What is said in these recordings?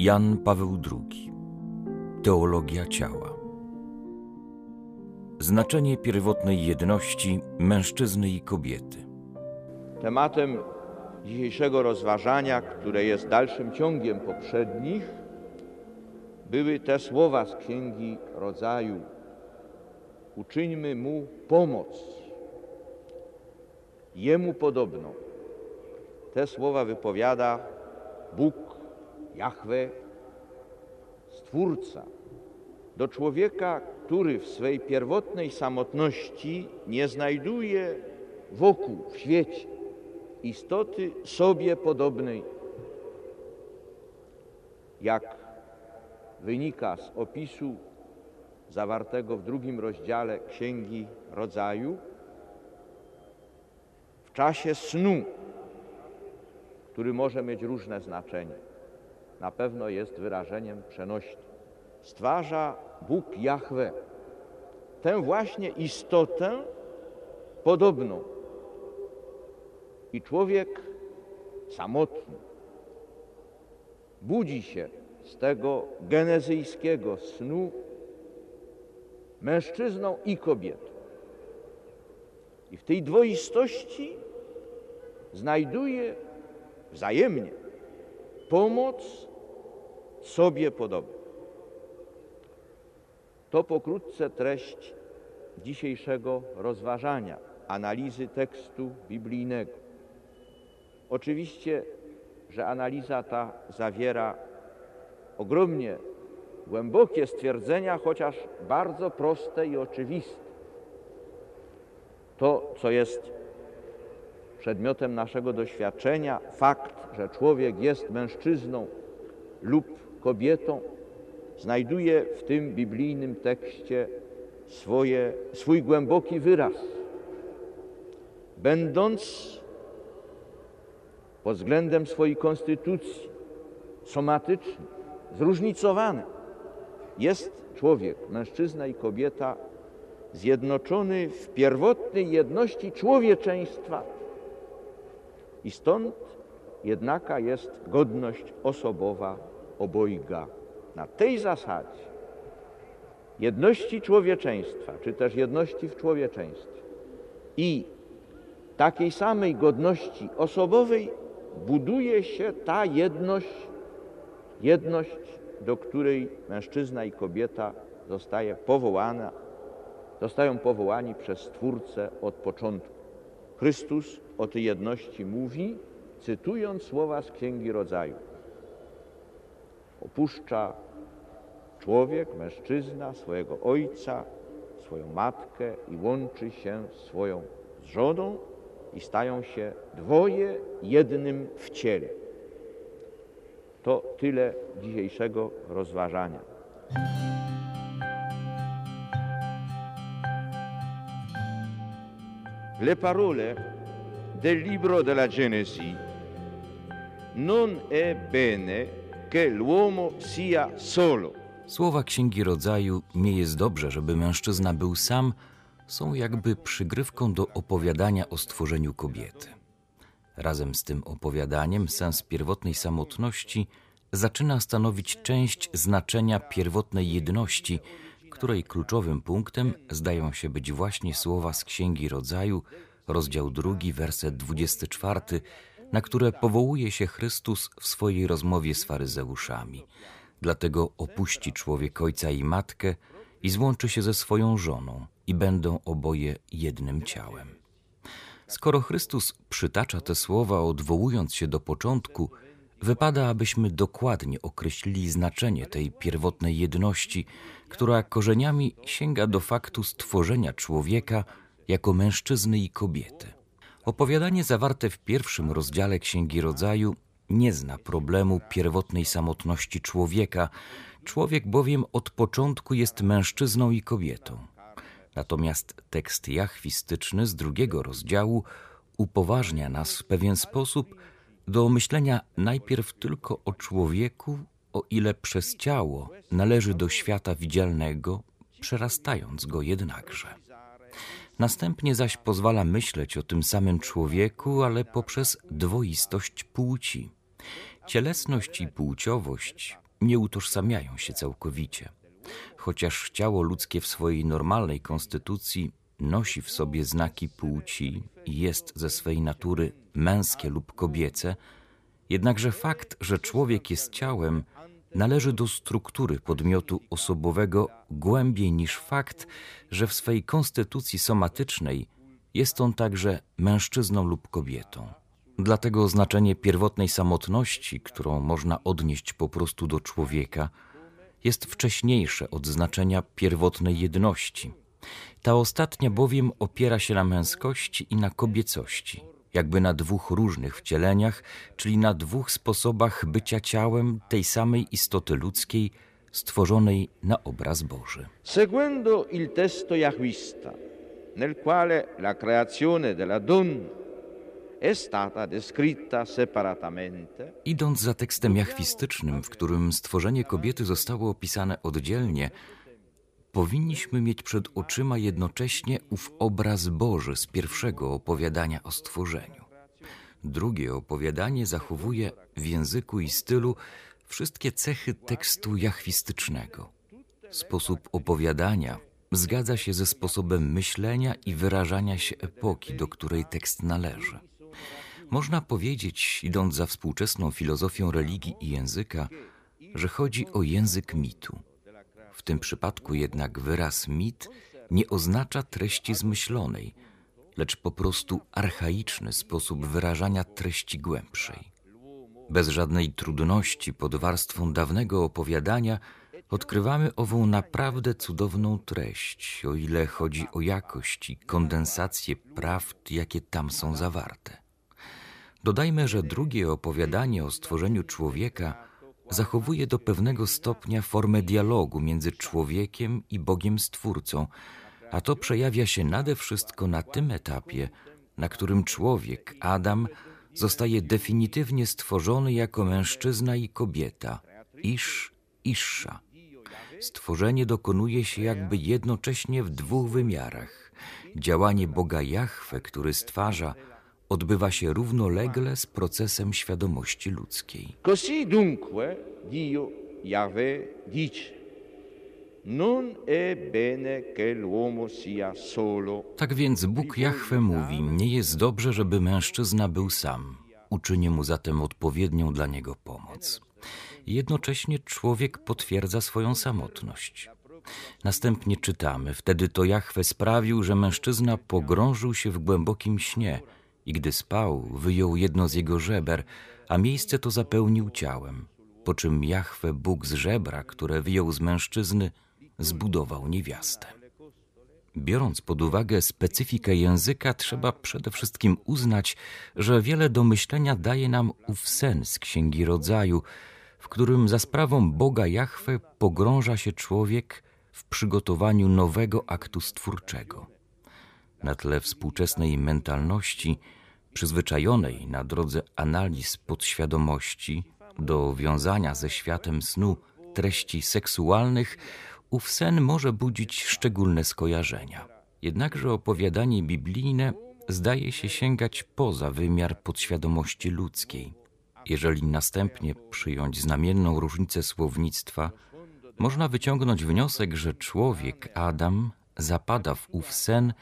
Jan Paweł II Teologia ciała Znaczenie pierwotnej jedności mężczyzny i kobiety Tematem dzisiejszego rozważania, które jest dalszym ciągiem poprzednich, były te słowa z Księgi Rodzaju. Uczyńmy Mu pomoc, Jemu podobną. Te słowa wypowiada Bóg, Jahwe, Stwórca, do człowieka, który w swej pierwotnej samotności nie znajduje wokół, w świecie, istoty sobie podobnej. Jak wynika z opisu zawartego w drugim rozdziale Księgi Rodzaju, w czasie snu, który może mieć różne znaczenie, na pewno jest wyrażeniem przenośnym. Stwarza Bóg Jahwe tę właśnie istotę podobną. I człowiek samotny budzi się z tego genezyjskiego snu mężczyzną i kobietą. I w tej dwoistości znajduje wzajemnie pomoc sobie podobną. To pokrótce treść dzisiejszego rozważania, analizy tekstu biblijnego. Oczywiście, że analiza ta zawiera ogromnie głębokie stwierdzenia, chociaż bardzo proste i oczywiste. To, co jest przedmiotem naszego doświadczenia, fakt, że człowiek jest mężczyzną lub kobietą, znajduje w tym biblijnym tekście swoje, swój głęboki wyraz. Będąc pod względem swojej konstytucji somatycznej, zróżnicowany, jest człowiek, mężczyzna i kobieta, zjednoczony w pierwotnej jedności człowieczeństwa. I stąd jednaka jest godność osobowa obojga. Na tej zasadzie jedności człowieczeństwa, czy też jedności w człowieczeństwie i takiej samej godności osobowej buduje się ta jedność, jedność, do której mężczyzna i kobieta zostaje powołana, zostają powołani przez Stwórcę od początku. Chrystus o tej jedności mówi, cytując słowa z Księgi Rodzaju. Opuszcza człowiek, mężczyzna, swojego ojca, swoją matkę i łączy się z swoją żoną i stają się dwoje jednym w ciele. To tyle dzisiejszego rozważania. Le parole del libro della Genesi non è bene che l'uomo sia solo. Słowa Księgi Rodzaju nie jest dobrze, żeby mężczyzna był sam, są jakby przygrywką do opowiadania o stworzeniu kobiety. Razem z tym opowiadaniem sens pierwotnej samotności zaczyna stanowić część znaczenia pierwotnej jedności, której kluczowym punktem zdają się być właśnie słowa z Księgi Rodzaju, rozdział drugi, werset 24, na które powołuje się Chrystus w swojej rozmowie z faryzeuszami. Dlatego opuści człowiek ojca i matkę i złączy się ze swoją żoną i będą oboje jednym ciałem. Skoro Chrystus przytacza te słowa, odwołując się do początku, wypada, abyśmy dokładnie określili znaczenie tej pierwotnej jedności, która korzeniami sięga do faktu stworzenia człowieka jako mężczyzny i kobiety. Opowiadanie zawarte w pierwszym rozdziale Księgi Rodzaju nie zna problemu pierwotnej samotności człowieka, człowiek bowiem od początku jest mężczyzną i kobietą. Natomiast tekst jachwistyczny z drugiego rozdziału upoważnia nas w pewien sposób do myślenia najpierw tylko o człowieku, o ile przez ciało należy do świata widzialnego, przerastając go jednakże. Następnie zaś pozwala myśleć o tym samym człowieku, ale poprzez dwoistość płci. Cielesność i płciowość nie utożsamiają się całkowicie. Chociaż ciało ludzkie w swojej normalnej konstytucji nosi w sobie znaki płci i jest ze swej natury męskie lub kobiece, jednakże fakt, że człowiek jest ciałem, należy do struktury podmiotu osobowego głębiej niż fakt, że w swej konstytucji somatycznej jest on także mężczyzną lub kobietą. Dlatego znaczenie pierwotnej samotności, którą można odnieść po prostu do człowieka, jest wcześniejsze od znaczenia pierwotnej jedności. Ta ostatnia bowiem opiera się na męskości i na kobiecości, jakby na dwóch różnych wcieleniach, czyli na dwóch sposobach bycia ciałem tej samej istoty ludzkiej, stworzonej na obraz Boży. Seguendo il testo jahwista, nel quale la creazione della donna è stata descritta separatamente, Idąc za tekstem jachwistycznym, w którym stworzenie kobiety zostało opisane oddzielnie, powinniśmy mieć przed oczyma jednocześnie ów obraz Boży z pierwszego opowiadania o stworzeniu. Drugie opowiadanie zachowuje w języku i stylu wszystkie cechy tekstu jachwistycznego. Sposób opowiadania zgadza się ze sposobem myślenia i wyrażania się epoki, do której tekst należy. Można powiedzieć, idąc za współczesną filozofią religii i języka, że chodzi o język mitu. W tym przypadku jednak wyraz mit nie oznacza treści zmyślonej, lecz po prostu archaiczny sposób wyrażania treści głębszej. Bez żadnej trudności pod warstwą dawnego opowiadania odkrywamy ową naprawdę cudowną treść, o ile chodzi o jakość i kondensację prawd, jakie tam są zawarte. Dodajmy, że drugie opowiadanie o stworzeniu człowieka zachowuje do pewnego stopnia formę dialogu między człowiekiem i Bogiem Stwórcą, a to przejawia się nade wszystko na tym etapie, na którym człowiek, Adam, zostaje definitywnie stworzony jako mężczyzna i kobieta, Isz, Isza. Stworzenie dokonuje się jakby jednocześnie w dwóch wymiarach. Działanie Boga Jahwe, który stwarza, odbywa się równolegle z procesem świadomości ludzkiej. Così dunque Dio, Yahweh, dice, non è bene che l'uomo sia solo. Tak więc Bóg Jahwe mówi: Nie jest dobrze, żeby mężczyzna był sam. Uczynię mu zatem odpowiednią dla niego pomoc. Jednocześnie człowiek potwierdza swoją samotność. Następnie czytamy: Wtedy to Jahwe sprawił, że mężczyzna pogrążył się w głębokim śnie i gdy spał, wyjął jedno z jego żeber, a miejsce to zapełnił ciałem. Po czym Jahwe, Bóg z żebra, które wyjął z mężczyzny, zbudował niewiastę. Biorąc pod uwagę specyfikę języka, trzeba przede wszystkim uznać, że wiele do myślenia daje nam ów sen z Księgi Rodzaju, w którym za sprawą Boga Jahwe pogrąża się człowiek w przygotowaniu nowego aktu stwórczego. Na tle współczesnej mentalności, przyzwyczajonej na drodze analiz podświadomości do wiązania ze światem snu treści seksualnych, ów sen może budzić szczególne skojarzenia. Jednakże opowiadanie biblijne zdaje się sięgać poza wymiar podświadomości ludzkiej. Jeżeli następnie przyjąć znamienną różnicę słownictwa, można wyciągnąć wniosek, że człowiek, Adam, zapada w ów sen,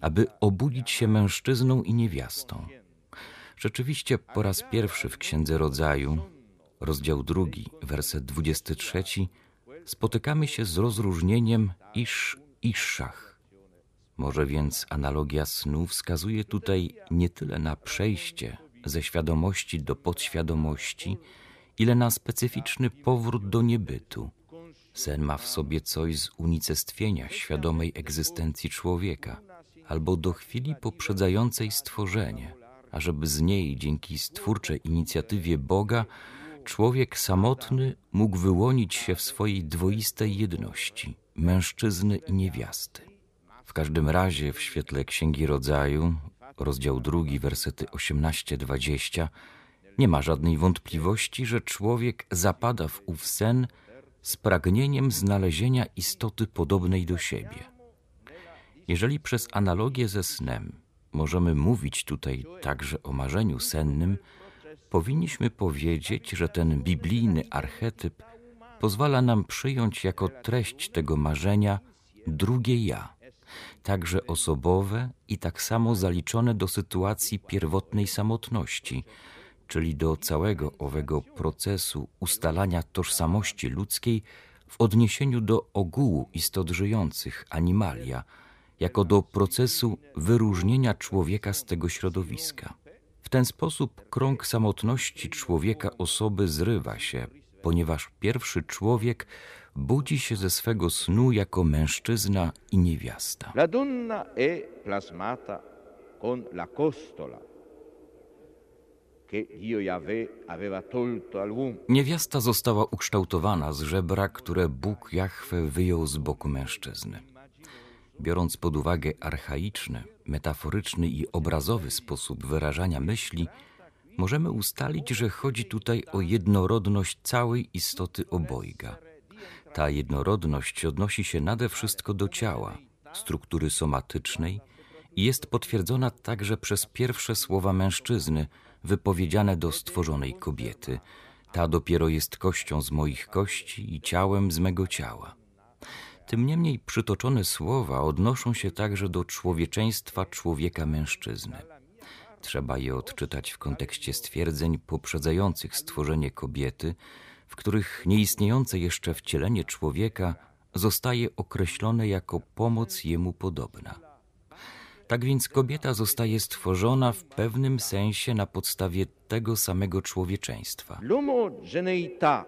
aby obudzić się mężczyzną i niewiastą. Rzeczywiście po raz pierwszy w Księdze Rodzaju, rozdział drugi, werset 23, spotykamy się z rozróżnieniem isz iszach. Może więc analogia snu wskazuje tutaj nie tyle na przejście ze świadomości do podświadomości, ile na specyficzny powrót do niebytu. Sen ma w sobie coś z unicestwienia świadomej egzystencji człowieka, albo do chwili poprzedzającej stworzenie, ażeby z niej dzięki stwórczej inicjatywie Boga człowiek samotny mógł wyłonić się w swojej dwoistej jedności mężczyzny i niewiasty. W każdym razie w świetle Księgi Rodzaju, rozdział drugi, wersety 18-20, nie ma żadnej wątpliwości, że człowiek zapada w ów sen z pragnieniem znalezienia istoty podobnej do siebie. Jeżeli przez analogię ze snem możemy mówić tutaj także o marzeniu sennym, powinniśmy powiedzieć, że ten biblijny archetyp pozwala nam przyjąć jako treść tego marzenia drugie ja, także osobowe i tak samo zaliczone do sytuacji pierwotnej samotności, czyli do całego owego procesu ustalania tożsamości ludzkiej w odniesieniu do ogółu istot żyjących, animalia, jako do procesu wyróżnienia człowieka z tego środowiska. W ten sposób krąg samotności człowieka osoby zrywa się, ponieważ pierwszy człowiek budzi się ze swego snu jako mężczyzna i niewiasta. La donna è plasmata con la costola. Niewiasta została ukształtowana z żebra, które Bóg Jahwe wyjął z boku mężczyzny. Biorąc pod uwagę archaiczny, metaforyczny i obrazowy sposób wyrażania myśli, możemy ustalić, że chodzi tutaj o jednorodność całej istoty obojga. Ta jednorodność odnosi się nade wszystko do ciała, struktury somatycznej i jest potwierdzona także przez pierwsze słowa mężczyzny wypowiedziane do stworzonej kobiety. Ta dopiero jest kością z moich kości i ciałem z mego ciała. Tym niemniej przytoczone słowa odnoszą się także do człowieczeństwa człowieka mężczyzny. Trzeba je odczytać w kontekście stwierdzeń poprzedzających stworzenie kobiety, w których nieistniejące jeszcze wcielenie człowieka zostaje określone jako pomoc jemu podobna. Tak więc kobieta zostaje stworzona w pewnym sensie na podstawie tego samego człowieczeństwa. L'omogeneità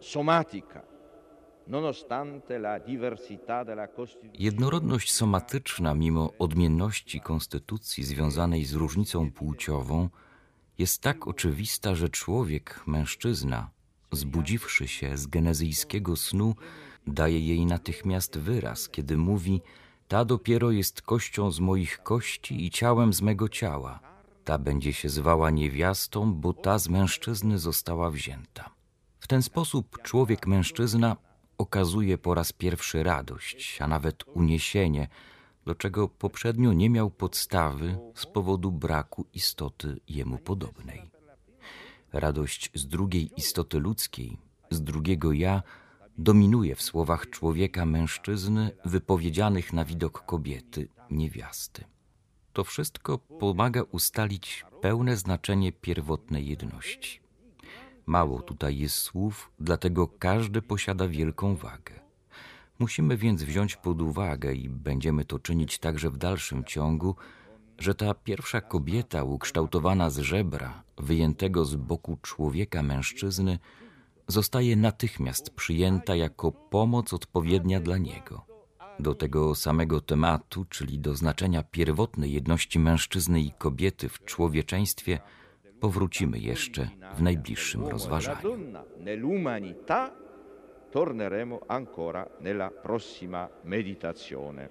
somatica, Jednorodność somatyczna, mimo odmienności konstytucji związanej z różnicą płciową, jest tak oczywista, że człowiek, mężczyzna, zbudziwszy się z genezyjskiego snu, daje jej natychmiast wyraz, kiedy mówi: Ta dopiero jest kością z moich kości i ciałem z mego ciała. Ta będzie się zwała niewiastą, bo ta z mężczyzny została wzięta. W ten sposób człowiek mężczyzna okazuje po raz pierwszy radość, a nawet uniesienie, do czego poprzednio nie miał podstawy z powodu braku istoty jemu podobnej. Radość z drugiej istoty ludzkiej, z drugiego ja, dominuje w słowach człowieka mężczyzny wypowiedzianych na widok kobiety, niewiasty. To wszystko pomaga ustalić pełne znaczenie pierwotnej jedności. Mało tutaj jest słów, dlatego każdy posiada wielką wagę. Musimy więc wziąć pod uwagę, i będziemy to czynić także w dalszym ciągu, że ta pierwsza kobieta ukształtowana z żebra, wyjętego z boku człowieka mężczyzny, zostaje natychmiast przyjęta jako pomoc odpowiednia dla niego. Do tego samego tematu, czyli do znaczenia pierwotnej jedności mężczyzny i kobiety w człowieczeństwie, powrócimy jeszcze w najbliższym rozważaniu. torneremo ancora nella prossima meditazione.